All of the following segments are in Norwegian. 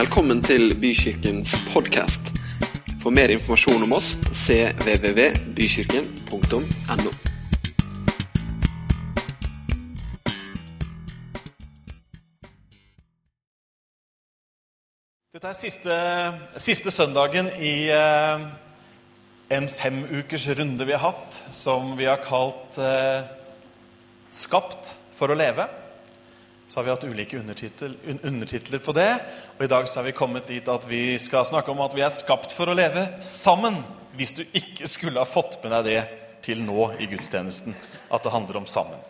Velkommen til Bykirkens podkast. For mer informasjon om oss cvvvbykirken.no. Dette er siste, siste søndagen i eh, en femukers runde vi har hatt, som vi har kalt eh, 'Skapt for å leve'. Så har vi hatt ulike undertitler, på det. Og i dag så har vi kommet dit at vi skal snakke om at vi er skapt for å leve sammen. Hvis du ikke skulle ha fått med deg det til nå i gudstjenesten, at det handler om sammen.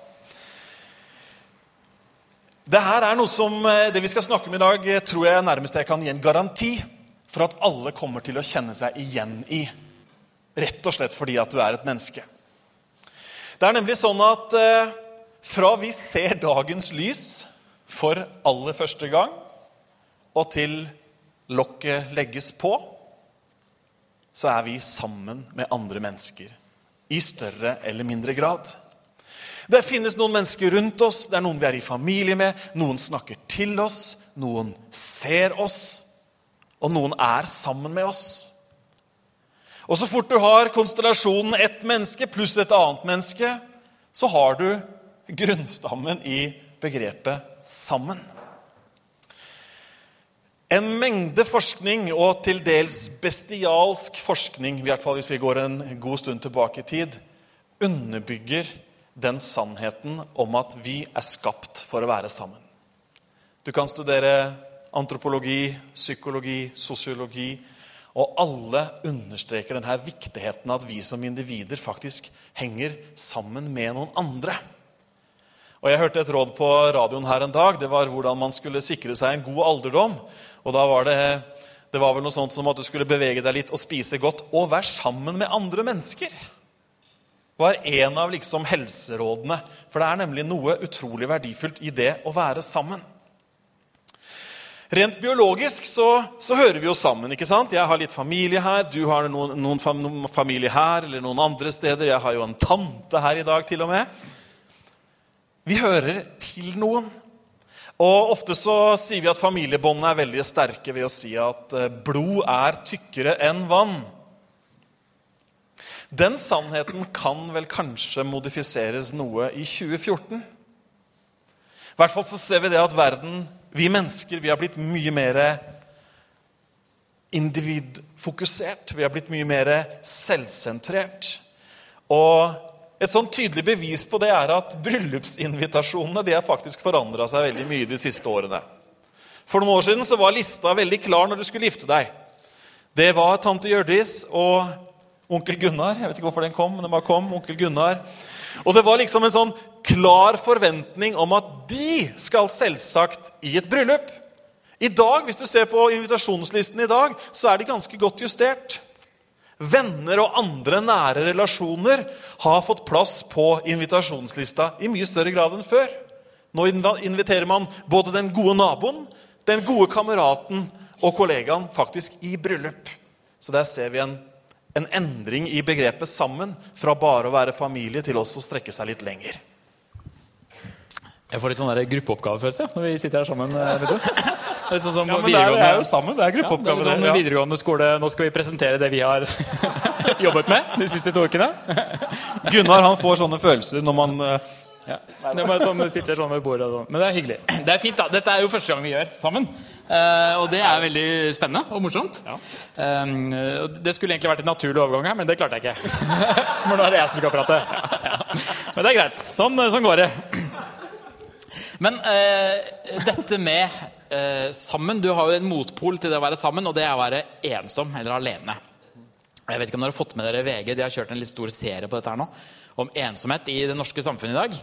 Det her er noe som, eh, det vi skal snakke om i dag, eh, tror jeg nærmest jeg kan gi en garanti for at alle kommer til å kjenne seg igjen i. Rett og slett fordi at du er et menneske. Det er nemlig sånn at eh, fra vi ser dagens lys for aller første gang, og til lokket legges på, så er vi sammen med andre mennesker. I større eller mindre grad. Det finnes noen mennesker rundt oss, det er noen vi er i familie med, noen snakker til oss, noen ser oss, og noen er sammen med oss. Og så fort du har konstellasjonen ett menneske pluss et annet menneske, så har du grunnstammen i begrepet 'sammen'. En mengde forskning, og til dels bestialsk forskning, i hvert fall hvis vi går en god stund tilbake i tid, underbygger den sannheten om at vi er skapt for å være sammen. Du kan studere antropologi, psykologi, sosiologi, og alle understreker denne viktigheten at vi som individer faktisk henger sammen med noen andre. Og Jeg hørte et råd på radioen her en dag. Det var hvordan man skulle sikre seg en god alderdom. Og da var det, det var vel noe sånt som at du skulle bevege deg litt og spise godt og være sammen med andre mennesker. Det var en av liksom helserådene. For det er nemlig noe utrolig verdifullt i det å være sammen. Rent biologisk så, så, hører vi jo sammen. ikke sant? Jeg har litt familie her, du har noen, noen, familie her eller noen andre steder. Jeg har jo en tante her i dag, til og med. Vi hører til noen. Og Ofte så sier vi at familiebåndene er veldig sterke ved å si at eh, blod er tykkere enn vann. Den sannheten kan vel kanskje modifiseres noe i 2014. I hvert fall så ser vi det at verden, vi mennesker, vi har blitt mye mer individfokusert. Vi har blitt mye mer selvsentrert. Og et sånn tydelig bevis på det er at bryllupsinvitasjonene de har faktisk forandra seg veldig mye de siste årene. For noen år siden så var lista veldig klar når du skulle gifte deg. Det var tante Hjørdis og onkel Gunnar. Jeg vet ikke hvorfor den kom, men den bare kom. onkel Gunnar. Og det var liksom en sånn klar forventning om at de skal selvsagt i et bryllup. I dag, Hvis du ser på invitasjonslisten i dag, så er de ganske godt justert. Venner og andre nære relasjoner har fått plass på invitasjonslista i mye større grad enn før. Nå inviterer man både den gode naboen, den gode kameraten og kollegaen faktisk i bryllup. Så der ser vi en, en endring i begrepet 'sammen', fra bare å være familie til også å strekke seg litt lenger. Jeg får litt sånn gruppeoppgavefølelse når vi sitter her sammen. Eh, vet du. Det er, sånn som ja, men det er, jo sammen. Det er gruppeoppgave. Ja, sånn videregående skole, Nå skal vi presentere det vi har jobbet med de siste to ukene. Gunnar han får sånne følelser når man uh... ja. Det er sånn, sitter sånn ved bordet. Sånn. Men det er hyggelig. Det er fint, da. Dette er jo første gang vi gjør sammen. Uh, og det er veldig spennende og morsomt. Ja. Um, det skulle egentlig vært en naturlig overgang her, men det klarte jeg ikke. For nå er det jeg som skal prate. Men det er greit. Sånn, sånn går det. Men uh, dette med eh, sammen. Du har jo en motpol til det å være sammen, og det er å være ensom eller alene. Jeg vet ikke om dere har fått med dere VG, de har kjørt en litt stor serie på dette her nå, om ensomhet i det norske samfunnet i dag.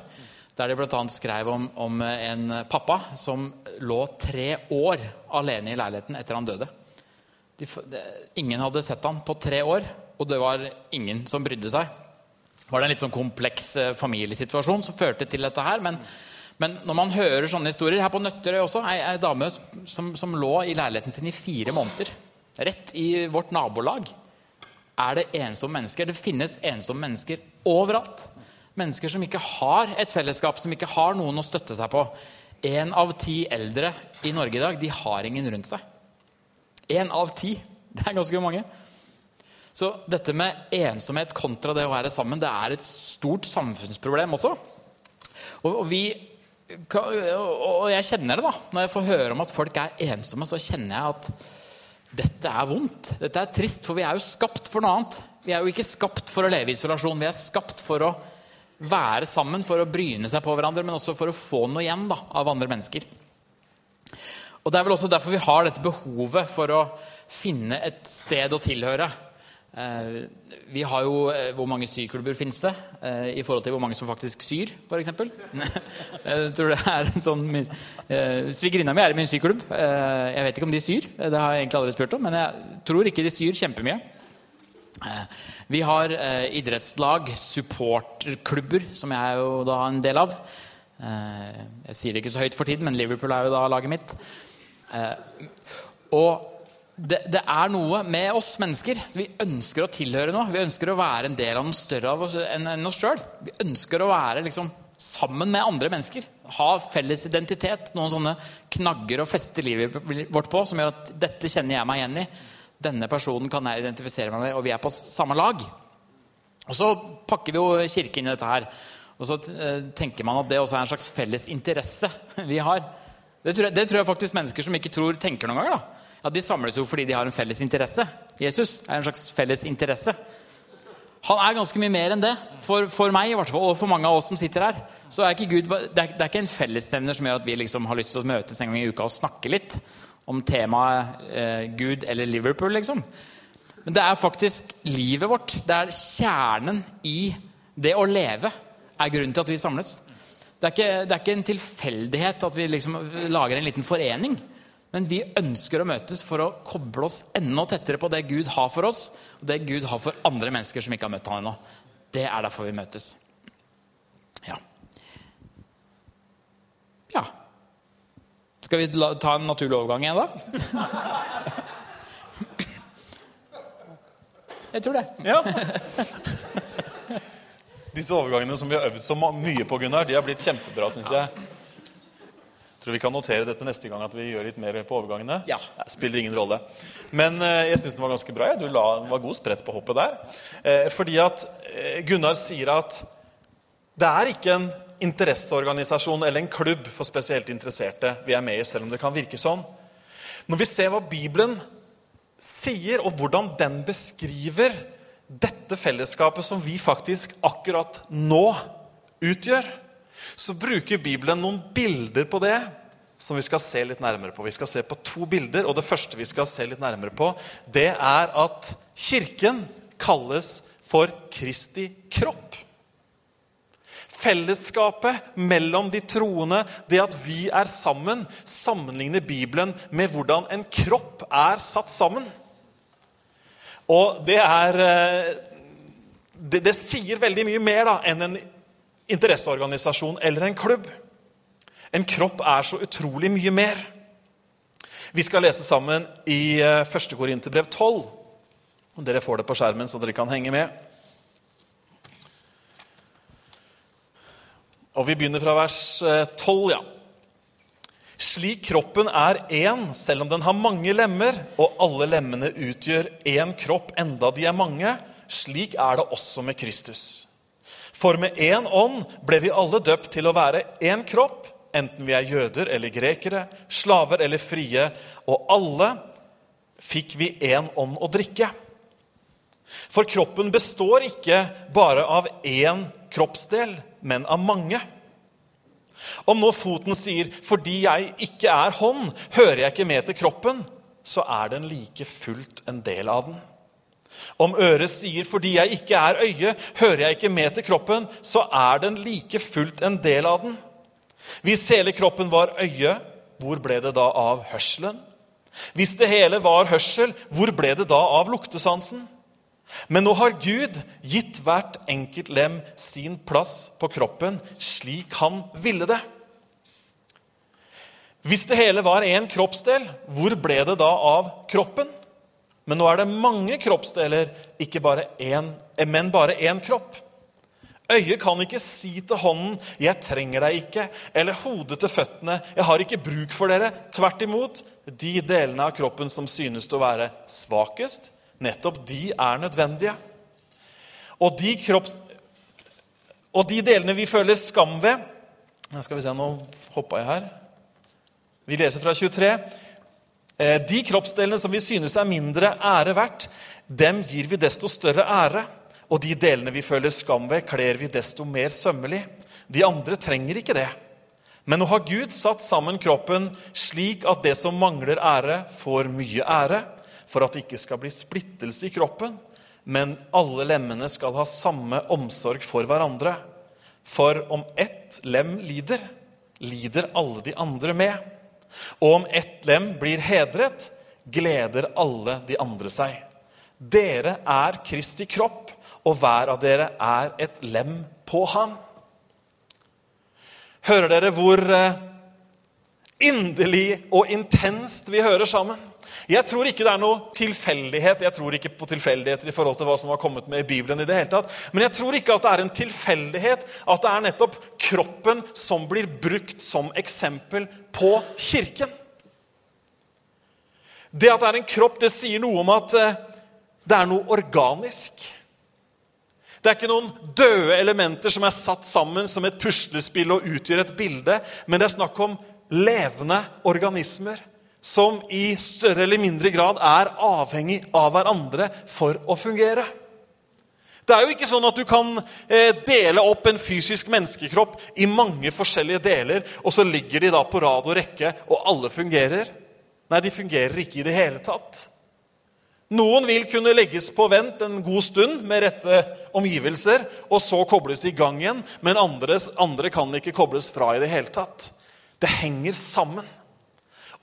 Der de bl.a. skrev om, om, en pappa som lå tre år alene i leiligheten etter han døde. De, de, ingen hadde sett han på tre år, og det var ingen som brydde seg. Var det en litt sånn kompleks eh, familiesituasjon som førte til dette her, men men når man hører sånne historier Her på Nøtterøy også, ei, ei dame som, som, lå i leiligheten sin i fire måneder. Rett i vårt nabolag. Er det ensomme mennesker? Det finnes ensomme mennesker overalt. Mennesker som ikke har et fellesskap, som ikke har noen å støtte seg på. Én av ti eldre i Norge i dag de har ingen rundt seg. Én av ti. Det er ganske mange. Så dette med ensomhet kontra det å være sammen, det er et stort samfunnsproblem også. Og, vi og jeg kjenner det da, Når jeg får høre om at folk er ensomme, så kjenner jeg at dette er vondt. Dette er trist, for vi er jo skapt for noe annet. Vi er jo ikke skapt for å leve i isolasjon. Vi er skapt for å være sammen, for å bryne seg på hverandre, men også for å få noe igjen da, av andre mennesker. Og Det er vel også derfor vi har dette behovet for å finne et sted å tilhøre. Eh, vi har jo eh, Hvor mange syklubber finnes det eh, i forhold til hvor mange som faktisk syr, f.eks.? Jeg tror det er en sånn Svigerinna mi er i min syklubb. Jeg vet ikke om de syr, det har jeg egentlig aldri spurt om, men jeg tror ikke de syr kjempemye. Vi har idrettslag, supporterklubber, som jeg er jo da en del av. Jeg sier det ikke så høyt for tiden, men Liverpool er jo da laget mitt. Og det, det, er noe med oss mennesker. Vi ønsker å tilhøre noe. Vi ønsker å være en del av noe større av oss enn, enn oss sjøl. Vi ønsker å være liksom, sammen med andre mennesker. Ha felles identitet. Noen sånne knagger å feste livet vårt på som gjør at dette kjenner jeg meg igjen i. Denne personen kan jeg identifisere meg med, og vi er på samme lag. Og så pakker vi jo kirke inn i dette her. Og så eh, tenker man at det også er en slags felles interesse vi har. Det tror, jeg, det tror jeg faktisk mennesker som ikke tror, tenker noen ganger. da. Ja, De samles jo fordi de har en felles interesse. Jesus er en slags felles interesse. Han er ganske mye mer enn det. For, for meg i hvert fall, og for mange av oss som sitter her. så er ikke Gud, Det er, det er ikke en fellesnevner som gjør at vi liksom har lyst til å møtes en gang i uka og snakke litt om temaet eh, Gud eller Liverpool. liksom. Men det er faktisk livet vårt. Det er kjernen i det å leve er grunnen til at vi samles. Det er ikke, det er ikke en tilfeldighet at vi liksom lager en liten forening. Men vi ønsker å møtes for å koble oss enda tettere på det Gud har for oss, og det Gud har for andre mennesker som ikke har møtt ham ennå. Det er derfor vi møtes. Ja. Ja. Skal vi ta en naturlig overgang igjen, da? Jeg tror det. Ja. Disse overgangene som vi har øvd så mye på, Gunnar, de har blitt kjempebra, syns jeg tror vi kan notere dette neste gang at vi gjør litt mer på overgangene. Ja. Det spiller ingen rolle. Men eh, jeg syns den var ganske bra. Ja. Du la, var god spredt på hoppet der. Eh, fordi at eh, Gunnar sier at det er ikke en interesseorganisasjon eller en klubb for spesielt interesserte vi er med i, selv om det kan virke sånn. Når vi ser hva Bibelen sier, og hvordan den beskriver dette fellesskapet som vi faktisk akkurat nå utgjør, så bruker Bibelen noen bilder på det som vi skal se litt nærmere på. Vi skal se på to bilder, og det første vi skal se litt nærmere på, det er at Kirken kalles for Kristi kropp. Fellesskapet mellom de troende, det at vi er sammen, sammenligner Bibelen med hvordan en kropp er satt sammen. Og det er eh, Det, det sier veldig mye mer da, enn en interesseorganisasjon eller en klubb. En kropp er så utrolig mye mer. Vi skal lese sammen i 1. Eh, Korinterbrev 12. Dere får det på skjermen, så dere kan henge med. Og Vi begynner fra vers 12. Eh, ja. Slik kroppen er én, selv om den har mange lemmer, og alle lemmene utgjør én kropp, enda de er mange, slik er det også med Kristus. For med én ånd ble vi alle døpt til å være én kropp, enten vi er jøder eller grekere, slaver eller frie, og alle fikk vi én ånd å drikke. For kroppen består ikke bare av én kroppsdel, men av mange. Om nå foten sier 'fordi jeg ikke er hånd, hører jeg ikke med til kroppen', så er den like fullt en del av den. Om øret sier 'fordi jeg ikke er øye, hører jeg ikke med til kroppen', så er den like fullt en del av den. Hvis hele kroppen var øye, hvor ble det da av hørselen? Hvis det hele var hørsel, hvor ble det da av luktesansen? Men nå har Gud gitt hvert enkelt lem sin plass på kroppen slik han ville det. Hvis det hele var én kroppsdel, hvor ble det da av kroppen? Men nå er det mange kroppsdeler, bare én, men bare én kropp. Øyet kan ikke si til hånden 'Jeg trenger deg ikke', eller hodet til føttene 'Jeg har ikke bruk for dere'. Tvert imot, de delene av kroppen som synes til å være svakest, nettopp de er nødvendige. Og de, kropp, og de delene vi føler skam ved Skal vi se, nå hoppa jeg her. Vi leser fra 23. Eh, de kroppsdelene som vi synes er mindre ære verdt, dem gir vi desto større ære. Og de delene vi føler skam ved, kler vi desto mer sømmelig. De andre trenger ikke det. Men nå har Gud satt sammen kroppen slik at det som mangler ære, får mye ære, for at det ikke skal bli splittelse i kroppen, men alle lemmene skal ha samme omsorg for hverandre. For om ett lem lider, lider alle de andre med. Og om ett lem blir hedret, gleder alle de andre seg. Dere er Kristi kropp, og hver av dere er et lem på ham. Hører dere hvor eh, inderlig og intenst vi hører sammen? Jeg tror ikke det er noe tilfeldighet. Jeg tror ikke på tilfeldigheter i forhold til hva som har kommet med i Bibelen. i det hele tatt. Men jeg tror ikke at det er en tilfeldighet at det er nettopp kroppen som blir brukt som eksempel på kirken. Det at det er en kropp, det sier noe om at eh, det er noe organisk. Det er ikke noen døde elementer som er satt sammen som et puslespill og utgjør et bilde, men det er snakk om levende organismer som i større eller mindre grad er avhengig av hverandre for å fungere. Det er jo ikke sånn at du kan eh, dele opp en fysisk menneskekropp i mange forskjellige deler, og så ligger de da på rad og rekke, og alle fungerer. Nei, de fungerer ikke i det hele tatt. Noen vil kunne legges på vent en god stund med rette omgivelser, og så kobles i gang igjen, men andres, andre kan ikke kobles fra i det hele tatt. Det henger sammen.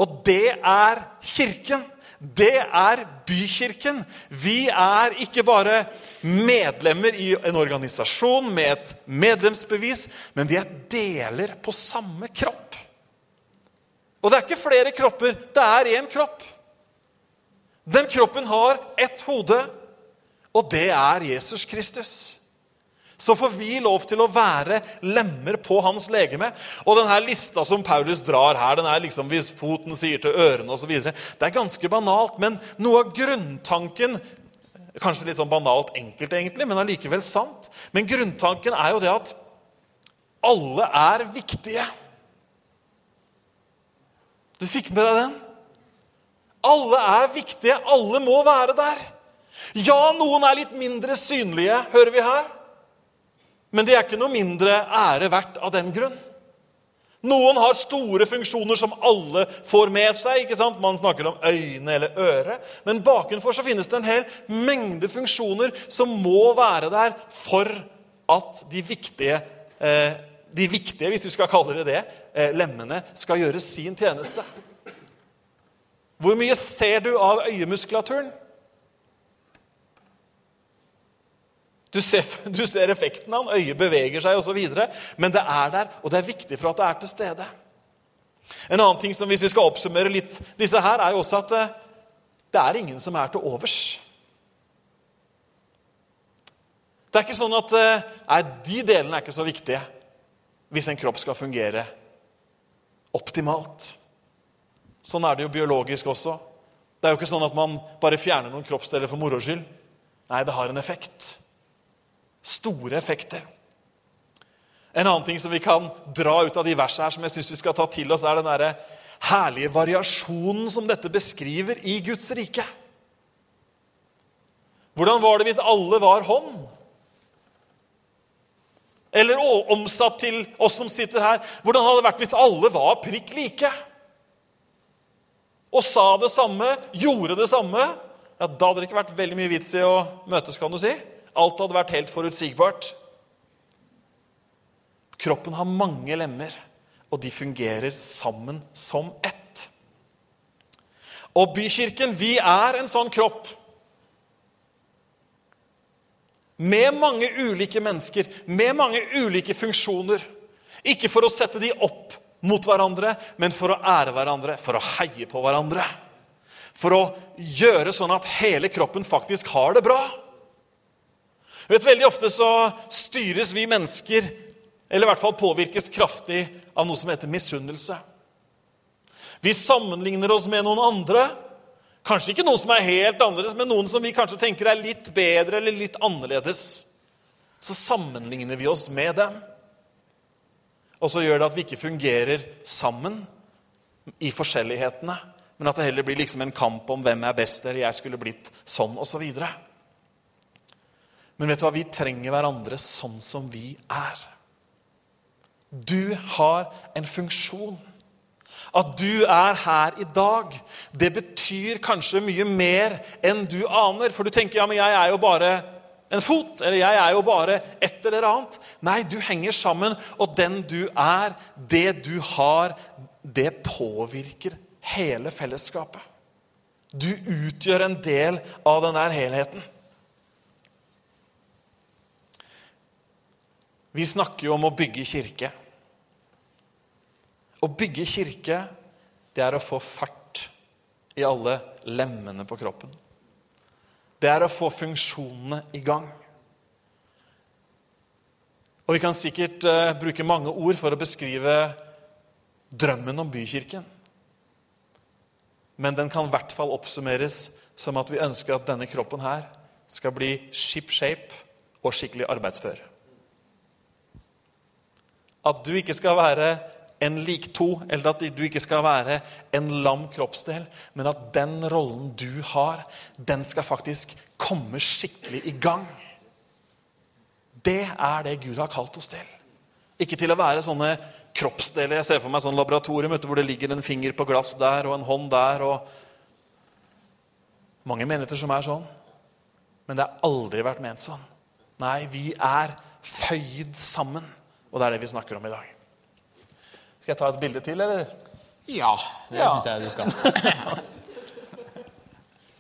Og det er Kirken. Det er Bykirken. Vi er ikke bare medlemmer i en organisasjon med et medlemsbevis, men vi er deler på samme kropp. Og det er ikke flere kropper, det er én kropp. Den kroppen har ett hode, og det er Jesus Kristus. Så får vi lov til å være lemmer på hans legeme. Og denne lista som Paulus drar her, den er liksom hvis foten sier til ørene osv. Det er ganske banalt, men noe av grunntanken Kanskje litt sånn banalt enkelt, egentlig, men allikevel sant. Men grunntanken er jo det at alle er viktige. Du fikk med deg den? Alle er viktige. Alle må være der. Ja, noen er litt mindre synlige, hører vi her. Men de er ikke noe mindre ære verdt av den grunn. Noen har store funksjoner som alle får med seg. ikke sant? Man snakker om øyne eller øre. Men bakenfor så finnes det en hel mengde funksjoner som må være der for at de viktige, eh, de viktige hvis vi skal kalle det det, eh, lemmene skal gjøre sin tjeneste. Hvor mye ser du av øyemuskulaturen? Du ser, du ser effekten av den. Øyet beveger seg osv. Men det er der, og det er viktig for at det er til stede. En annen ting som hvis vi skal oppsummere litt disse her, er jo også at eh, det er ingen som er til overs. Det er ikke sånn at eh, nei, de delene er ikke så viktige hvis en kropp skal fungere optimalt. Sånn er det jo biologisk også. Det er jo ikke sånn at man bare fjerner noen kroppsdeler for moro skyld. Nei, det har en effekt. Store effekter. En annen ting som vi kan dra ut av de versene her, som jeg synes vi skal ta til oss, er den der herlige variasjonen som dette beskriver i Guds rike. Hvordan var det hvis alle var hånd? Eller omsatt til oss som sitter her, hvordan hadde det vært hvis alle var prikk like? og sa det samme, gjorde det samme, ja, da hadde det ikke vært veldig mye vits i å møtes. kan du si. Alt hadde vært helt forutsigbart. Kroppen har mange lemmer, og de fungerer sammen som ett. Og Bykirken, vi er en sånn kropp. Med mange ulike mennesker, med mange ulike funksjoner. Ikke for å sette de opp mot hverandre, men for å ære hverandre, for å heie på hverandre. For å gjøre sånn at hele kroppen faktisk har det bra. Vet, Veldig ofte så styres vi mennesker, eller i hvert fall påvirkes kraftig, av noe som heter misunnelse. Vi sammenligner oss med noen andre. Kanskje ikke noen som er helt annerledes, men noen som vi kanskje tenker er litt bedre eller litt annerledes. Så sammenligner vi oss med dem. Og så gjør det at vi ikke fungerer sammen i forskjellighetene, men at det heller blir liksom en kamp om hvem er best, eller jeg skulle blitt sånn, osv. Så men vet du hva? Vi trenger hverandre sånn som vi er. Du har en funksjon. At du er her i dag, det betyr kanskje mye mer enn du aner. For du tenker ja, men jeg er jo bare en fot, eller jeg er jo bare et eller annet. Nei, du henger sammen, og den du er, det du har, det påvirker hele fellesskapet. Du utgjør en del av den der helheten. Vi snakker jo om å bygge kirke. Å bygge kirke, det er å få fart i alle lemmene på kroppen. Det er å få funksjonene i gang. Og Vi kan sikkert uh, bruke mange ord for å beskrive drømmen om bykirken. Men den kan i hvert fall oppsummeres som at vi ønsker at denne kroppen her skal bli ship shape og skikkelig arbeidsfør. At du ikke skal være en lik to, eller at du ikke skal være en lam kroppsdel, men at den rollen du har, den skal faktisk komme skikkelig i gang. Det er det Gud har kalt oss til. Ikke til å være sånne kroppsdeler. Jeg ser for meg sånn laboratorium hvor det ligger en finger på glass der og en hånd der. og Mange menigheter som er sånn. Men det har aldri vært ment sånn. Nei, vi er føyd sammen. Og det er det vi snakker om i dag. Skal jeg ta et bilde til, eller? Ja, det Ja. syns jeg du skal.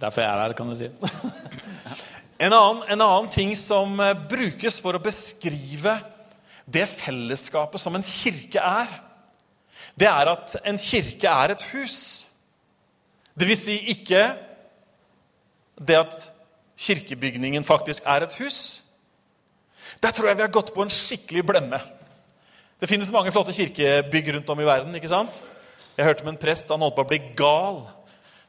Derfor jeg er her, kan du si. En annen, en annen ting som eh, brukes for å beskrive det fellesskapet som en kirke er, det er at en kirke er et hus. Det vil si ikke det at kirkebygningen faktisk er et hus. Der tror jeg vi har gått på en skikkelig blemme. Det finnes mange flotte kirkebygg rundt om i verden. ikke sant? Jeg hørte med en prest han holdt på å bli gal.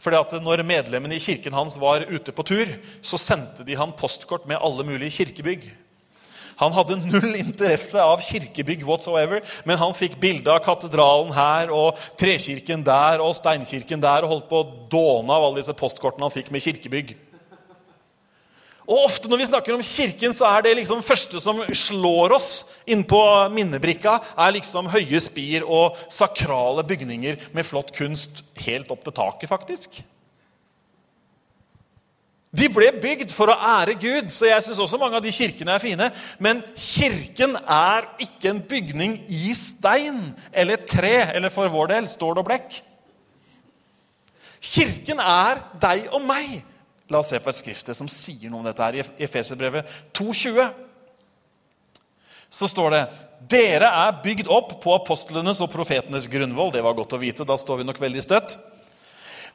Fordi at når medlemmene i kirken hans var ute på tur, så sendte de han postkort med alle mulige kirkebygg. Han hadde null interesse av kirkebygg whatsoever, men han fikk bilde av katedralen her og trekirken der og steinkirken der og holdt på å dåne av alle disse postkortene han fikk med kirkebygg. Og ofte når vi snakker om Kirken, så er det liksom første som slår oss innpå minnebrikka, er liksom høye spir og sakrale bygninger med flott kunst helt opp til taket, faktisk. De ble bygd for å ære Gud, så jeg syns også mange av de kirkene er fine. Men kirken er ikke en bygning i stein eller tre, eller for vår del stål og blekk. Kirken er deg og meg. La oss se på et skriftsted som sier noe om dette her. I Efeserbrevet 2,20 så står det dere er bygd opp på apostlenes og profetenes grunnvoll. Det var godt å vite. Da står vi nok veldig støtt.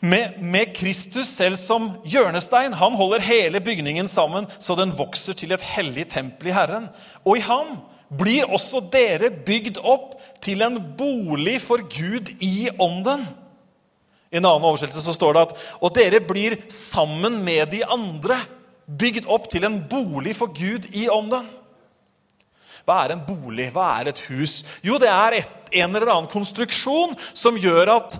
Med, med, Kristus selv som hjørnestein. Han holder hele bygningen sammen så den vokser til et hellig tempel i Herren. Og i ham blir også dere bygd opp til en bolig for Gud i ånden. I en annen oversettelse så står det at og dere blir sammen med de andre bygd opp til en bolig for Gud i ånden. Hva er en bolig? Hva er et hus? Jo, det er et, en eller annen konstruksjon som gjør at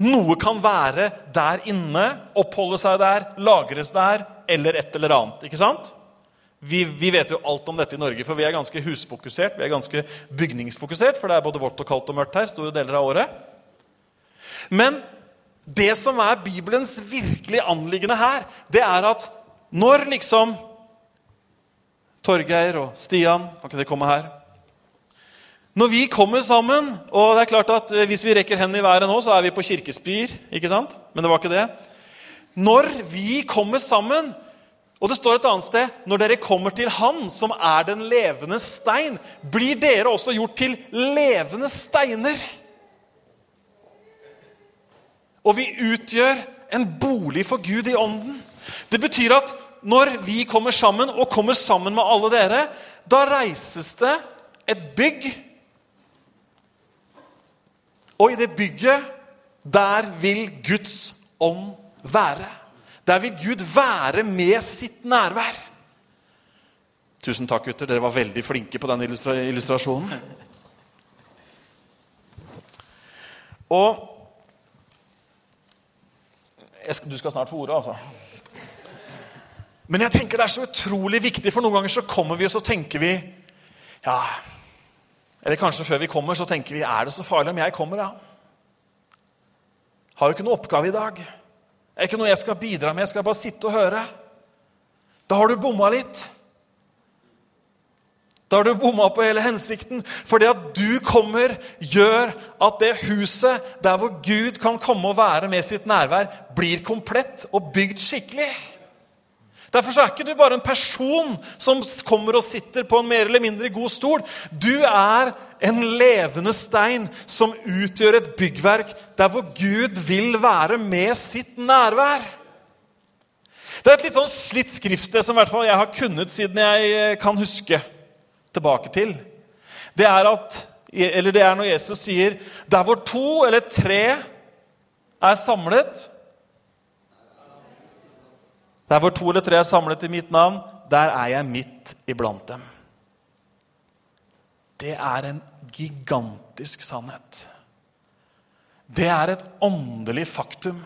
noe kan være der inne, oppholde seg der, lagres der, eller et eller annet. ikke sant? Vi, vi, vet jo alt om dette i Norge, for vi er ganske husfokusert. Vi er ganske bygningsfokusert, for det er både vått og kaldt og mørkt her store deler av året. Men det som er Bibelens virkelige anliggende her, det er at når liksom Torgeir og Stian Kan ikke de komme her? Når vi kommer sammen og det er klart at Hvis vi rekker hendene i været nå, så er vi på kirkespir. ikke sant? Men det var ikke det. Når vi kommer sammen, og det står et annet sted Når dere kommer til Han som er den levende stein, blir dere også gjort til levende steiner. Og vi utgjør en bolig for Gud i ånden. Det betyr at når vi kommer sammen, og kommer sammen med alle dere, da reises det et bygg. Og i det bygget, der vil Guds ånd være. Der vil Gud være med sitt nærvær. Tusen takk, gutter. Dere var veldig flinke på den illustra illustrasjonen. Og skal, Du skal snart få ordet, altså. Men jeg tenker det er så utrolig viktig, for noen ganger så kommer vi og så tenker vi ja, Eller kanskje før vi kommer, så tenker vi er det så farlig om jeg kommer, da? Har jo ikke noe oppgave i dag. Det er ikke noe jeg skal bidra med. Jeg skal bare sitte og høre. Da har du bomma litt. Da har du bomma på hele hensikten. For det at du kommer, gjør at det huset der hvor Gud kan komme og være med sitt nærvær, blir komplett og bygd skikkelig. Derfor er ikke du bare en person som kommer og sitter på en mer eller mindre god stol. Du er en levende stein som utgjør et byggverk der hvor Gud vil være med sitt nærvær. Det er et litt sånn slitt skriftsted som jeg har kunnet siden jeg kan huske tilbake til, det er, at, eller det er når Jesus sier Der hvor to eller tre er samlet Der hvor to eller tre er samlet i mitt navn, der er jeg midt iblant dem. Det er en gigantisk sannhet. Det er et åndelig faktum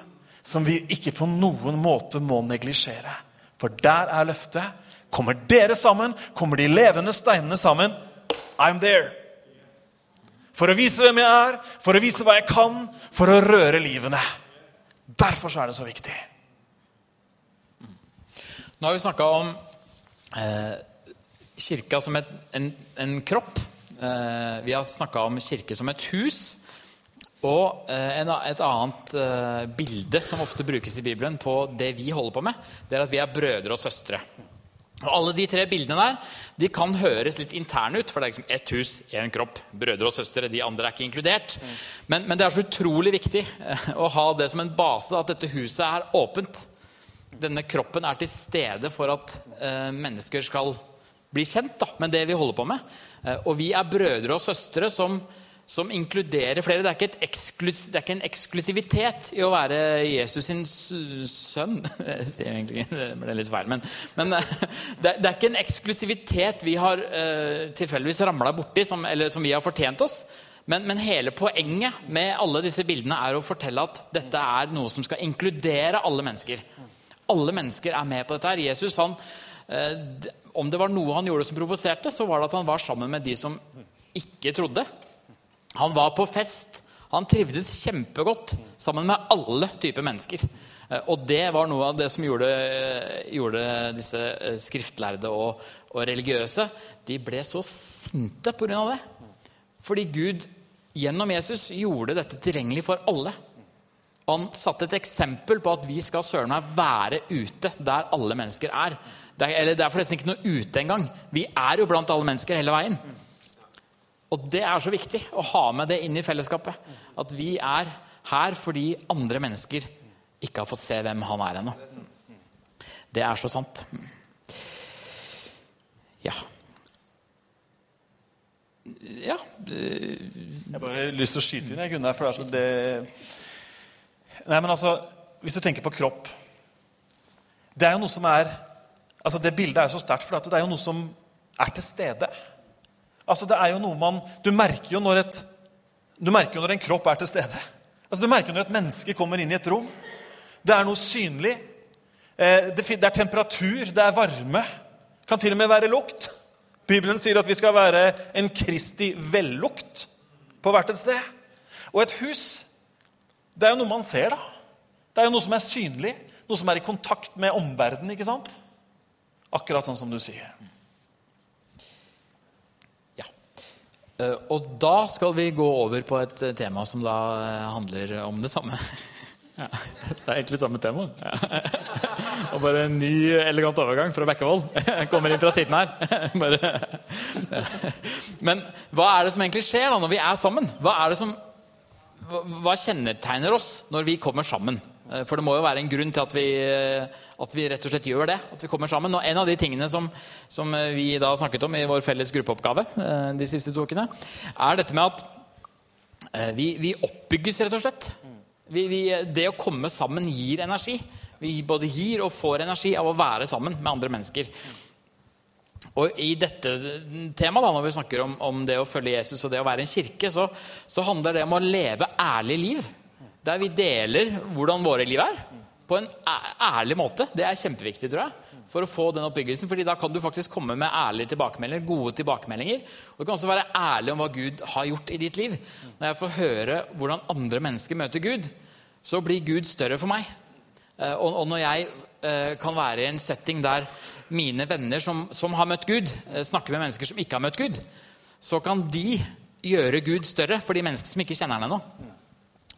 som vi ikke på noen måte må neglisjere. For der er løftet. Kommer dere sammen, kommer de levende steinene sammen, I'm there. For å vise hvem jeg er, for å vise hva jeg kan, for å røre livene. Derfor er det så viktig. Nå har vi snakka om eh, kirka som et, en, en, kropp. Eh, vi har snakka om kirke som et hus. Og eh, en, et annet eh, bilde som ofte brukes i Bibelen på det vi holder på med, det er at vi er brødre og søstre. Og Alle de tre bildene der de kan høres litt interne ut. For det er liksom ett hus, én kropp, brødre og søstre. De andre er ikke inkludert. Men, men, det er så utrolig viktig eh, å ha det som en base, at dette huset er åpent. Denne kroppen er til stede for at eh, mennesker skal bli kjent da, med det vi holder på med. Eh, og vi er brødre og søstre som som inkluderer flere. Det er, eksklus, det er, ikke en eksklusivitet i å være Jesus sin sønn. Det ble litt feil, men, men eh, det, er ikke en eksklusivitet vi har uh, tilfeldigvis ramla borti, som, eller som vi har fortjent oss. Men, men, hele poenget med alle disse bildene er å fortelle at dette er noe som skal inkludere alle mennesker. Alle mennesker er med på dette. her. Jesus, han, uh, Om det var noe han gjorde som provoserte, så var det at han var sammen med de som ikke trodde. Han var på fest. Han trivdes kjempegodt sammen med alle typer mennesker. Eh, og det var noe av det som gjorde, eh, gjorde disse eh, skriftlærde og, og, religiøse De ble så sinte pga. det. Fordi Gud gjennom Jesus gjorde dette tilgjengelig for alle. Han satte et eksempel på at vi skal søren meg være ute der alle mennesker er. Det er, eller det er forresten ikke noe ute engang. Vi er jo blant alle mennesker hele veien. Og det er så viktig å ha med det inn i fellesskapet. At vi er her fordi andre mennesker ikke har fått se hvem han er ennå. Det er så sant. Ja. Ja Jeg bare har lyst til å skyte inn, jeg, Gunnar. For det Nei, men altså, Hvis du tenker på kropp Det er jo noe som er altså Det bildet er jo så sterkt, for det er jo noe som er til stede. Altså, det er jo noe man, Du merker jo når, et, du merker når en kropp er til stede. Altså, du merker når et menneske kommer inn i et rom. Det er noe synlig. Eh, det er temperatur, det er varme. Det kan til og med være lukt. Bibelen sier at vi skal være en Kristi vellukt på hvert et sted. Og et hus, det er jo noe man ser, da. Det er jo noe som er synlig, noe som er i kontakt med omverdenen. ikke sant? Akkurat sånn som du sier. Og da skal vi gå over på et eh, tema som da eh, handler om det samme. Ja, så det er egentlig samme tema. Ja. Og bare en ny, elegant overgang fra Bekkevold. Kommer inn fra siden her. Bare. Men hva er det som egentlig skjer da når vi er sammen? Hva, som, hva kjennetegner oss når vi kommer sammen? Eh, For det må jo være en grunn til at vi, eh, at vi rett og slett gjør det. At vi kommer sammen. Og en av de tingene som, som eh, vi da snakket om i vår felles gruppeoppgave de siste to ukene, er dette med at vi, vi oppbygges, rett og slett. Vi, det å komme sammen gir energi. Vi både gir og får energi av å være sammen med andre mennesker. Og I dette temaet, da, når vi snakker om, om det å følge Jesus og det å være en kirke, så, så handler det om å leve ærlig liv. Der vi deler hvordan våre liv er, på en ærlig måte. Det er kjempeviktig, tror jeg, for å få den oppbyggelsen. fordi da kan du faktisk komme med ærlige tilbakemeldinger, gode tilbakemeldinger. Og du kan også være ærlig om hva Gud har gjort i ditt liv. Når jeg får høre hvordan andre mennesker møter Gud, så blir Gud større for meg. Eh, Og, når jeg eh, kan være i en setting der mine venner som, som har møtt Gud, eh, snakker med mennesker som ikke har møtt Gud, så kan de gjøre Gud større for de menneskene som ikke kjenner ham ennå.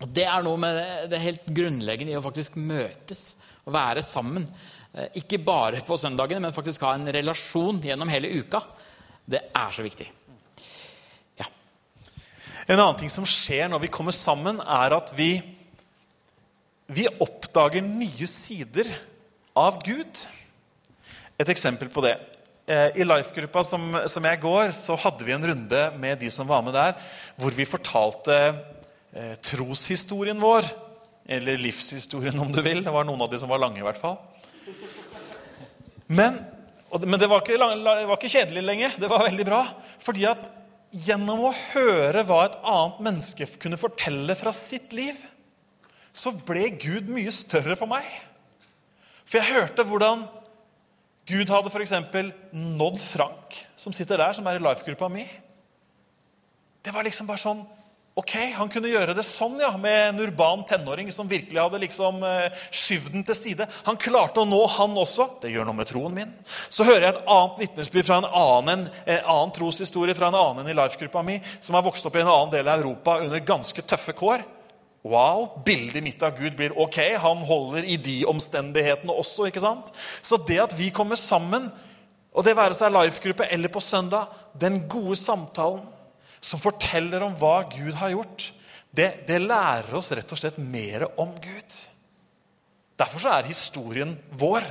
Og Det er noe med det, helt grunnleggende i å faktisk møtes og være sammen. Eh, Ikke bare på søndagene, men faktisk ha en relasjon gjennom hele uka. Det er så viktig. Ja. En annen ting som skjer når vi kommer sammen, er at vi, vi oppdager nye sider av Gud. Et eksempel på det. Eh, I Life-gruppa som, som jeg går, så hadde vi en runde med de som var med der, hvor vi fortalte troshistorien vår. Eller livshistorien, om du vil. Det var noen av de som var lange, i hvert fall. Men, og, men det, var ikke, det var ikke kjedelig lenge. Det var veldig bra. Fordi at gjennom å høre hva et annet menneske kunne fortelle fra sitt liv, så ble Gud mye større for meg. For jeg hørte hvordan Gud hadde f.eks. nådd Frank, som sitter der, som er i life-gruppa mi. Det var liksom bare sånn Ok, Han kunne gjøre det sånn ja, med en urban tenåring som virkelig hadde liksom eh, skyvd den til side. Han klarte å nå han også. Det gjør noe med troen min. Så hører jeg et annet vitnesbyrd fra en annen, en annen troshistorie fra en annen i life-gruppa mi, som har vokst opp i en annen del av Europa under ganske tøffe kår. Wow, Bildet mitt av Gud blir ok. Han holder i de omstendighetene også. ikke sant? Så det at vi kommer sammen, og det være seg life-gruppe eller på søndag, den gode samtalen som forteller om hva Gud har gjort, det, det lærer oss rett og slett mer om Gud. Derfor er historien vår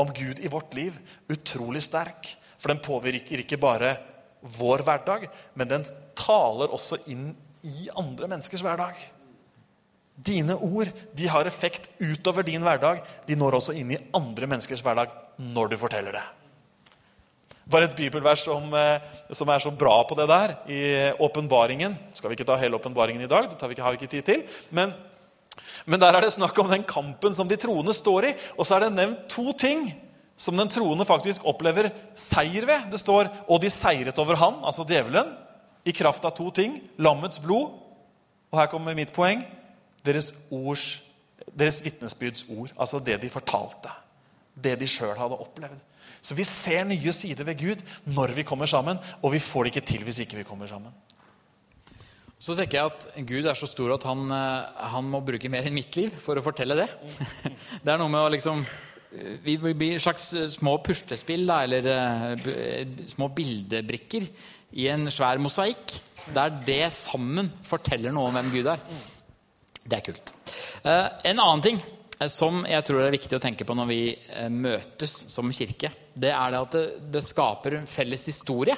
om Gud i vårt liv utrolig sterk. For den påvirker ikke bare vår hverdag, men den taler også inn i andre menneskers hverdag. Dine ord de har effekt utover din hverdag. De når også inn i andre menneskers hverdag når du forteller det. Bare et bibelvers som, eh, som er så bra på det der, i åpenbaringen. Skal vi ikke ta hele åpenbaringen i dag? Det vi ikke, har vi ikke tid til. Men, men der er det snakk om den kampen som de troende står i. Og så er det nevnt to ting som den troende faktisk opplever seier ved. Det står 'og de seiret over han', altså djevelen, i kraft av to ting. Lammets blod. Og her kommer mitt poeng. Deres, ords, deres vitnesbyrds ord. Altså det de fortalte. Det de sjøl hadde opplevd. Så vi ser nye sider ved Gud når vi kommer sammen, og vi får det ikke til hvis ikke vi kommer sammen. Så tenker jeg at Gud er så stor at han, eh, han må bruke mer enn mitt liv for å fortelle det. Det er noe med å liksom Vi blir slags små puslespill da, eller eh, eh, små bildebrikker i en svær mosaikk. Der det sammen forteller noe om hvem Gud er. Det er kult. Eh, En annen ting eh, som jeg tror er viktig å tenke på når vi eh, møtes som kirke, det er det at det, det skaper en felles historie.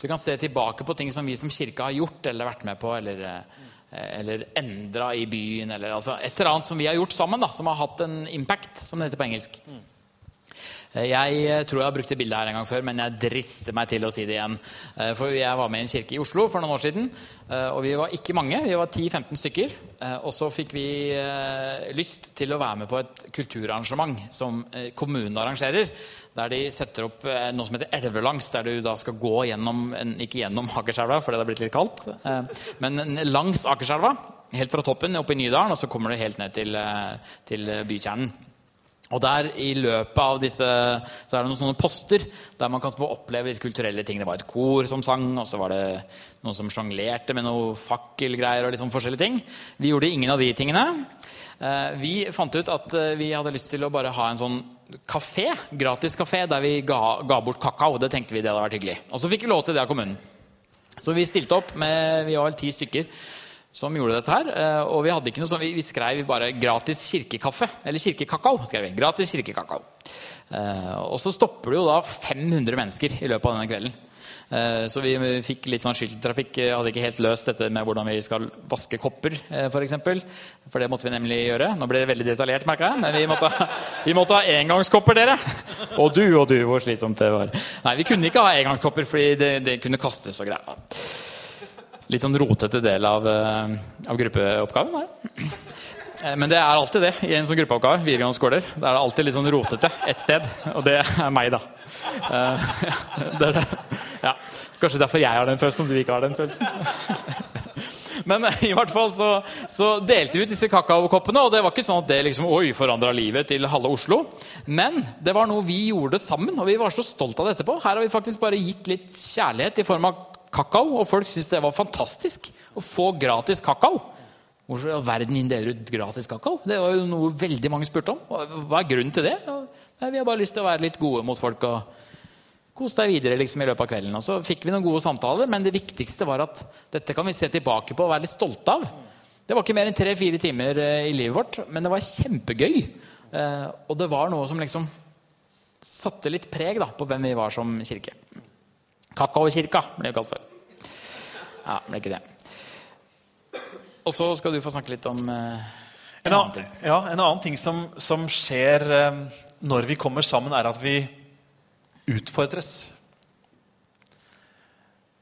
Du kan se tilbake på ting som vi som kirke har gjort eller vært med på, eller, eh, eller endra i byen, eller altså et eller annet som vi har gjort sammen, da, som har hatt en impact, som det heter på engelsk. Eh, Jeg eh, tror jeg har brukt det bildet her en gang før, men jeg drister meg til å si det igjen. Eh, For jeg var med i en kirke i Oslo for noen år siden, eh, og vi var ikke mange. Vi var 10-15 stykker. Eh, Og så fikk vi eh, lyst til å være med på et kulturarrangement som eh, kommunen arrangerer. Der de setter opp eh, noe som heter Elvelangs, der du da skal gå gjennom Ikke gjennom Akerselva, for det har blitt litt kaldt, eh, men langs Akerselva. Helt fra toppen oppe i Nydalen, og så kommer du helt ned til, eh, til bykjernen. Og der i løpet av disse så er det noen sånne poster der man kan få oppleve litt kulturelle ting. Det var et kor som sang, og så var det noen som sjonglerte med noe fakkelgreier og sånn forskjellige ting. Vi gjorde ingen av de tingene. Eh, Vi fant ut at eh, vi hadde lyst til å bare ha en sånn kafé, gratis kafé der vi ga, ga bort kakao. Det tenkte vi det hadde vært hyggelig. Og så fikk vi lov til det av kommunen. Så vi stilte opp med vi var vel ti stykker. Som gjorde dette her. eh, Og vi hadde ikke noe sånn, vi, vi skrev bare 'gratis kirkekaffe'. Eller 'kirkekakao'. skrev vi. Gratis kirkekakao. Eh, Og så stopper det jo da 500 mennesker i løpet av denne kvelden. Eh, Så vi fikk litt sånn skyldtrafikk. Hadde ikke helt løst dette med hvordan vi skal vaske kopper, for eksempel. For det måtte vi nemlig gjøre. Nå ble det veldig detaljert, merka jeg. Men vi måtte, vi måtte ha engangskopper, dere! Og du og du, hvor slitsomt det var. Nei, vi kunne ikke ha engangskopper, fordi det, det kunne kastes og greier. Litt sånn rotete del av, eh, av gruppeoppgaven. her. Eh, Men det er alltid det i en sånn gruppeoppgave. videregående skoler. Det er alltid litt sånn rotete et sted. Og det er meg, da. Eh, Det er det. Ja. Kanskje derfor jeg har den følelsen, og du ikke har den følelsen. Men i hvert fall så, så delte vi ut disse kakaokoppene, og det var ikke sånn at det liksom, oi, forandra livet til halve Oslo. Men det var noe vi gjorde sammen, og vi var så stolt av det etterpå. Her har vi faktisk bare gitt litt kjærlighet i form av kakao, og folk syntes det var fantastisk å få gratis kakao. Hvorfor i all verden deler ut gratis kakao? Det var jo noe veldig mange spurte om. Hva er grunnen til det? Nei, vi har bare lyst til å være litt gode mot folk og kose deg videre liksom, i løpet av kvelden. Og så fikk vi noen gode samtaler, men det viktigste var at dette kan vi se tilbake på og være litt stolte av. Det var ikke mer enn tre-fire timer eh, i livet vårt, men det var kjempegøy. Eh, og det var noe som liksom satte litt preg da, på hvem vi var som kirke. Kakaokirka ble det kalt før. Ja, ble ikke det. Og så skal du få snakke litt om eh, En annen, ja, en annen ting som, som skjer eh, når vi kommer sammen, er at vi utfordres.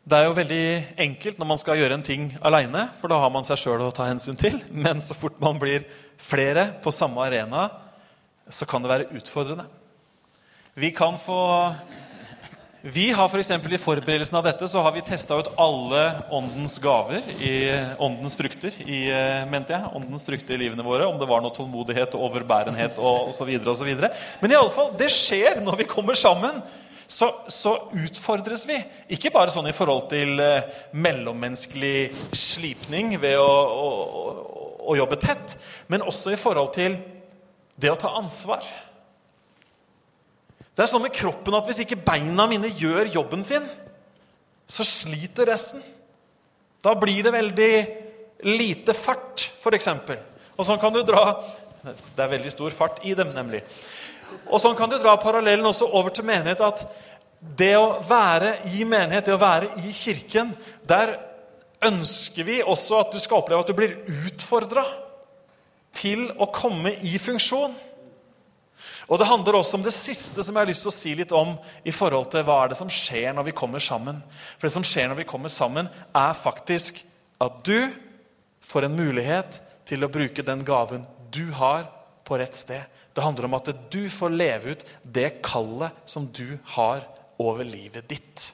Det er jo veldig enkelt når man skal gjøre en ting aleine, for da har man seg sjøl å ta hensyn til. Men så fort man blir flere på samme arena, så kan det være utfordrende. Vi kan få Vi har for I forberedelsen av dette så har vi testa ut alle åndens gaver, i åndens frukter, i, eh, mente jeg, åndens frukter i livene våre. Om det var noe tålmodighet, overbærenhet og osv. Men i alle fall, det skjer når vi kommer sammen så, så, utfordres vi. Ikke bare sånn i forhold til eh, mellommenneskelig slipning ved å, å, å, å, jobbe tett, men også i forhold til det å ta ansvar. Det er sånn med kroppen at hvis ikke beina mine gjør jobben sin, så sliter resten. Da blir det veldig lite fart, f.eks. Og sånn kan du dra Det er veldig stor fart i dem, nemlig. Og sånn kan du dra parallellen også over til menighet. At det å være i menighet, det å være i kirken, der ønsker vi også at du skal oppleve at du blir utfordra til å komme i funksjon. Og Det handler også om det siste som jeg har lyst til å si litt om. i forhold til Hva er det som skjer når vi kommer sammen? For Det som skjer når vi kommer sammen, er faktisk at du får en mulighet til å bruke den gaven du har, på rett sted. Det handler om at du får leve ut det kallet som du har over livet ditt.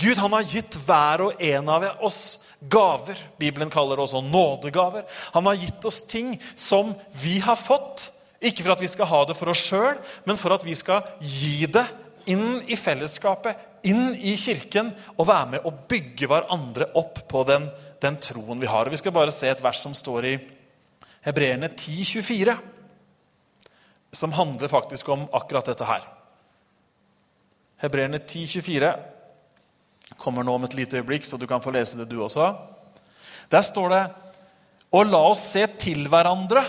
Gud han har gitt hver og en av oss gaver. Bibelen kaller det også nådegaver. Han har gitt oss ting som vi har fått. Ikke for at vi skal ha det for oss sjøl, men for at vi skal gi det inn i fellesskapet, inn i kirken, og være med og bygge hverandre opp på den, den troen vi har. Og Vi skal bare se et vers som står i Hebreerne 10,24, som handler faktisk om akkurat dette her. Hebreerne 10,24 kommer nå om et lite øyeblikk, så du kan få lese det, du også. Der står det Og la oss se til hverandre.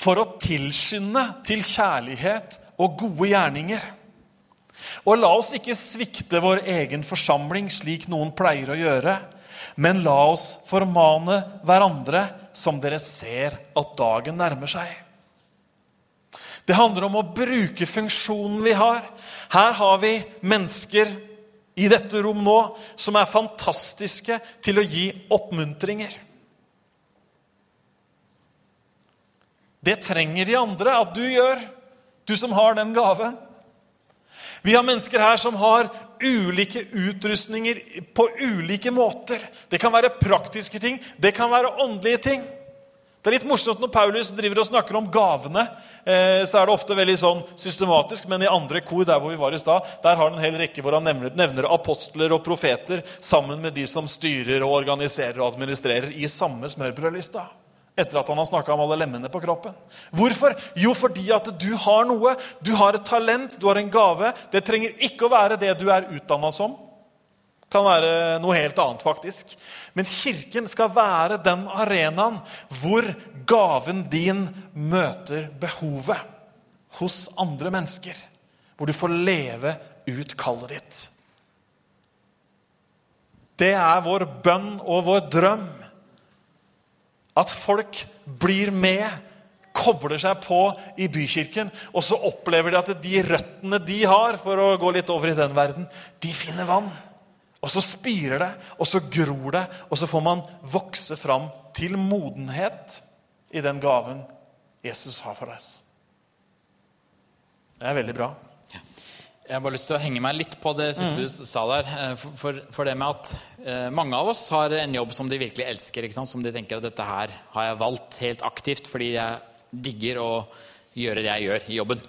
For å tilskynde til kjærlighet og gode gjerninger. Og la oss ikke svikte vår egen forsamling slik noen pleier å gjøre, men la oss formane hverandre som dere ser at dagen nærmer seg. Det handler om å bruke funksjonen vi har. Her har vi mennesker i dette rom nå som er fantastiske til å gi oppmuntringer. Det trenger de andre at du gjør, du som har den gaven. Vi har mennesker her som har ulike utrustninger på ulike måter. Det kan være praktiske ting, det kan være åndelige ting. Det er litt morsomt Når Paulus driver og snakker om gavene, eh, så er det ofte veldig sånn systematisk, men i andre kor der hvor vi var i sted, der har han en hel rekke hvor han nevner, nevner apostler og profeter sammen med de som styrer og organiserer og administrerer i samme smørbrødlista. Etter at han har snakka om alle lemmene på kroppen. Hvorfor? Jo, fordi at du har noe. Du har et talent, du har en gave. Det trenger ikke å være det du er utdanna som. Det Kan være noe helt annet, faktisk. Men kirken skal være den arenaen hvor gaven din møter behovet hos andre mennesker. Hvor du får leve ut kallet ditt. Det er vår bønn og vår drøm. At folk blir med, kobler seg på i bykirken, og så opplever de at de røttene de har, for å gå litt over i den verden, de finner vann. Og så spirer det, og så gror det, og så får man vokse fram til modenhet i den gaven Jesus har for oss. Det er veldig bra. Jeg har bare lyst til å henge meg litt på det siste du sa der. eh, For, for, for det med at eh, mange av oss har en jobb som de virkelig elsker. Som de tenker at dette her har jeg valgt helt aktivt fordi jeg digger å gjøre det jeg gjør i jobben.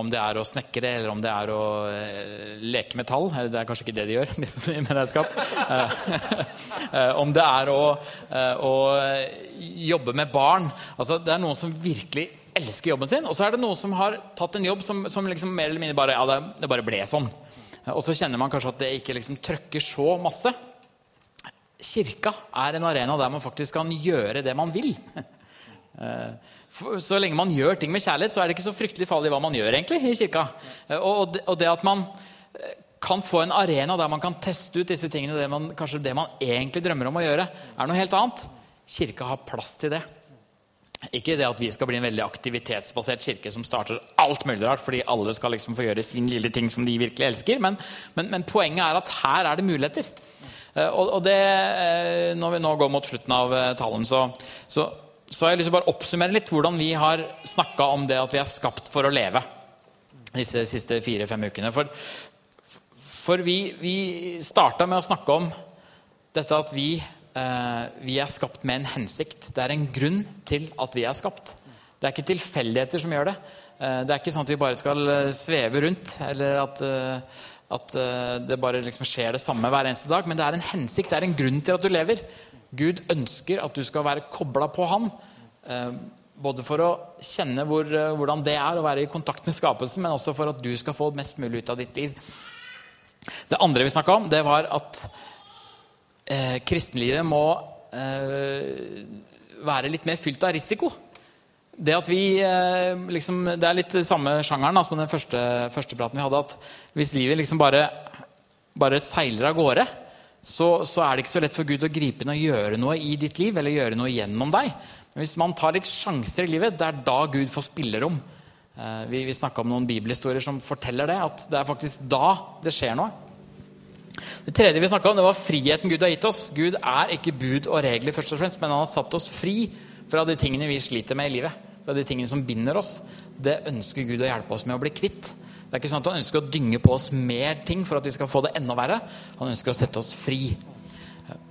Om det er å snekre, eller om det er å eh, leke metall. Eller det er kanskje ikke det de gjør, de som driver med regnskap. Eh, eh, om det er å, å jobbe med barn. Altså, det er noen som virkelig elsker jobben sin, og så er det noen som har tatt en jobb som, som liksom mer eller mindre bare ja, det, det bare ble sånn. Og så kjenner man kanskje at det ikke liksom trøkker så masse. Kirka er en arena der man faktisk kan gjøre det man vil. Eh, Så lenge man gjør ting med kjærlighet, så er det ikke så fryktelig farlig hva man gjør egentlig i kirka. Eh, Og det, at man eh, kan få en arena der man kan teste ut disse tingene, det man, kanskje det man egentlig drømmer om å gjøre, er noe helt annet. Kirka har plass til det. Ikke det at vi skal bli en veldig aktivitetsbasert kirke som starter alt mulig rart, fordi alle skal liksom få gjøre sin lille ting som de virkelig elsker. Men, men, men poenget er at her er det muligheter. Eh, Og, og det, eh, når vi nå går mot slutten av eh, talen, så, så, så har jeg lyst til å bare oppsummere litt hvordan vi har snakka om det at vi er skapt for å leve disse siste fire-fem ukene. For, for vi, vi starta med å snakke om dette at vi, vi er skapt med en hensikt. Det er en grunn til at vi er skapt. Det er ikke tilfeldigheter som gjør det. Eh, det er ikke sånn at vi bare skal eh, sveve rundt, eller at, eh, at eh, det bare liksom skjer det samme hver eneste dag. Men det er en hensikt, det er en grunn til at du lever. Gud ønsker at du skal være kobla på Han. eh, Både for å kjenne hvor, eh, hvordan det er å være i kontakt med skapelsen, men også for at du skal få mest mulig ut av ditt liv. Det andre vi snakka om, det var at eh, kristenlivet må eh, være litt mer fylt av risiko. Det at vi eh, liksom, det er litt samme sjangeren da, som den første, første praten vi hadde. at Hvis livet liksom bare, bare seiler av gårde, så, så er det ikke så lett for Gud å gripe inn og gjøre noe i ditt liv. eller gjøre noe gjennom deg. Men hvis man tar litt sjanser i livet, det er da Gud får spillerom. Eh, vi vi snakka om noen bibelhistorier som forteller det. At det er faktisk da det skjer noe. Det tredje vi snakket om, det var friheten Gud har gitt oss. Gud er ikke bud og regler, først og fremst, men han har satt oss fri fra de tingene vi sliter med i livet. Fra de tingene som binder oss. Det ønsker Gud å hjelpe oss med å bli kvitt. Det er ikke sånn at Han ønsker å dynge på oss mer ting for at vi skal få det enda verre. Han ønsker å sette oss fri.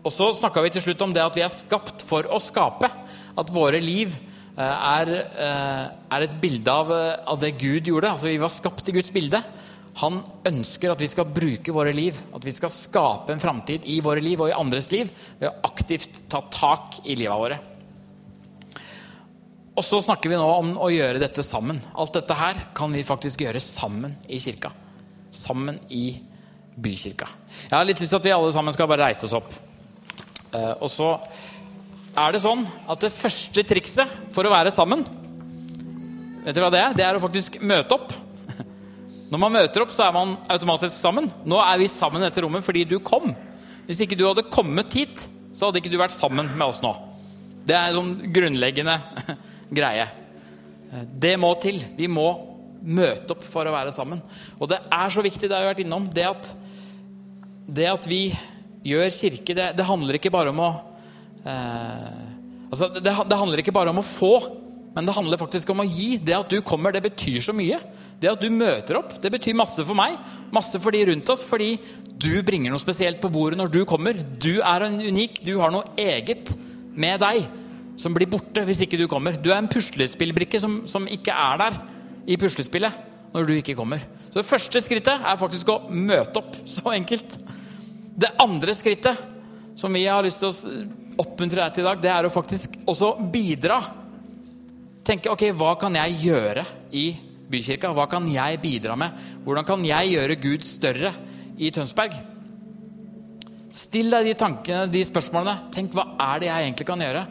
Og så snakka vi til slutt om det at vi er skapt for å skape. At våre liv eh, er, eh, er et bilde av, eh, av det Gud gjorde. Altså Vi var skapt i Guds bilde. Han ønsker at vi skal bruke våre liv, at vi skal skape en framtid i våre liv og i andres liv ved å aktivt ta tak i livet våre. Og så snakker vi nå om å gjøre dette sammen. Alt dette her kan vi faktisk gjøre sammen i kirka. Sammen i bykirka. Jeg har litt lyst til at vi alle sammen skal bare reise oss opp. Eh, Og så er det sånn at det første trikset for å være sammen Vet dere hva det er? Det er å faktisk møte opp. Når man møter opp, så er man automatisk sammen. Nå er vi sammen i dette rommet fordi du kom. Hvis ikke du hadde kommet hit, så hadde ikke du vært sammen med oss nå. Det er en sånn grunnleggende greie. Det må til. Vi må møte opp for å være sammen. Og det er så viktig, det har vi vært innom, det at, det at vi gjør kirke, det, det handler ikke bare om å eh, altså det, det handler ikke bare om å få, men det handler faktisk om å gi. Det at du kommer, det betyr så mye. Det at du møter opp, det betyr masse for meg, masse for de rundt oss, fordi du bringer noe spesielt på bordet når du kommer. Du er en unik, du har noe eget med deg som blir borte hvis ikke du kommer. Du er en puslespillbrikke som, som ikke er der i puslespillet når du ikke kommer. Så det første skrittet er faktisk å møte opp. Så enkelt. Det andre skrittet som vi har lyst til å oppmuntre deg til i dag, det er å faktisk også bidra. Tenke ok, hva kan jeg gjøre i bykirka? Hva kan jeg bidra med? Hvordan kan jeg gjøre Gud større i Tønsberg? Still deg de tankene, de spørsmålene. Tenk hva er det jeg egentlig kan gjøre?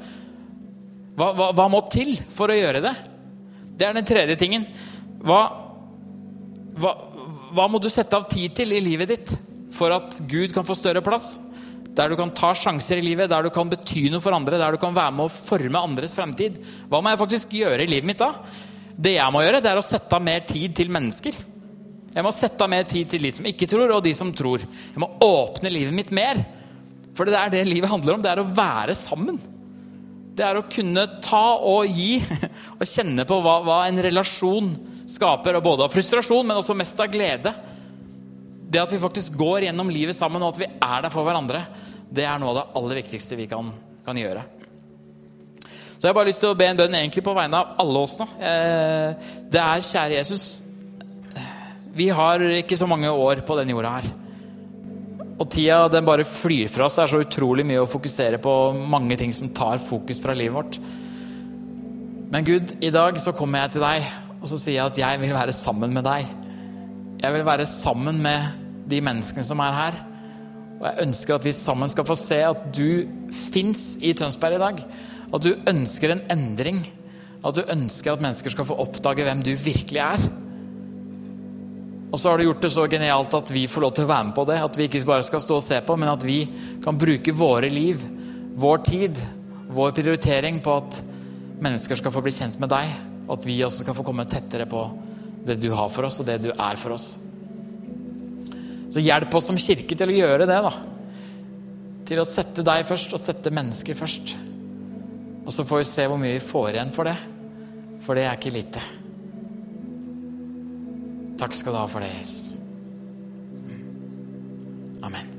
Hva, hva, hva må til for å gjøre det? Det er den tredje tingen. Hva, hva, hva må du sette av tid til i livet ditt for at Gud kan få større plass? Der du kan ta sjanser i livet, der du kan bety noe for andre, der du kan være med å forme andres fremtid. Hva må jeg faktisk gjøre i livet mitt da? Det jeg må gjøre, det er å sette av mer tid til mennesker. Jeg må sette av mer tid til de som ikke tror, og de som tror. Jeg må åpne livet mitt mer. For det er det livet handler om. Det er å være sammen. Det er å kunne ta og gi, og kjenne på hva, hva en relasjon skaper. Både av frustrasjon, men også mest av glede. Det at vi faktisk går gjennom livet sammen, og at vi er der for hverandre, det er noe av det aller viktigste vi kan, kan gjøre. Så jeg har bare lyst til å be en bønn egentlig på vegne av alle oss nå. Eh, det er, kjære Jesus, vi har ikke så mange år på denne jorda her. Og tida den bare flyr fra oss. Det er så utrolig mye å fokusere på mange ting som tar fokus fra livet vårt. Men Gud, i dag så kommer jeg til deg og så sier jeg at jeg vil være sammen med deg. Jeg vil være sammen med de menneskene som er her. Og jeg ønsker at vi sammen skal få se at du fins i Tønsberg i dag. At du ønsker en endring. At du ønsker at mennesker skal få oppdage hvem du virkelig er. Og så har du gjort det så genialt at vi får lov til å være med på det. At vi ikke bare skal stå og se på, men at vi kan bruke våre liv, vår tid, vår prioritering på at mennesker skal få bli kjent med deg. Og at vi også skal få komme tettere på det du har for oss, og det du er for oss. Så hjelp oss som kirke til å gjøre det, da. Til å sette deg først, og sette mennesker først. Og så får vi se hvor mye vi får igjen for det. For det er ikke lite. Takk skal du ha for det, Jesus. Amen.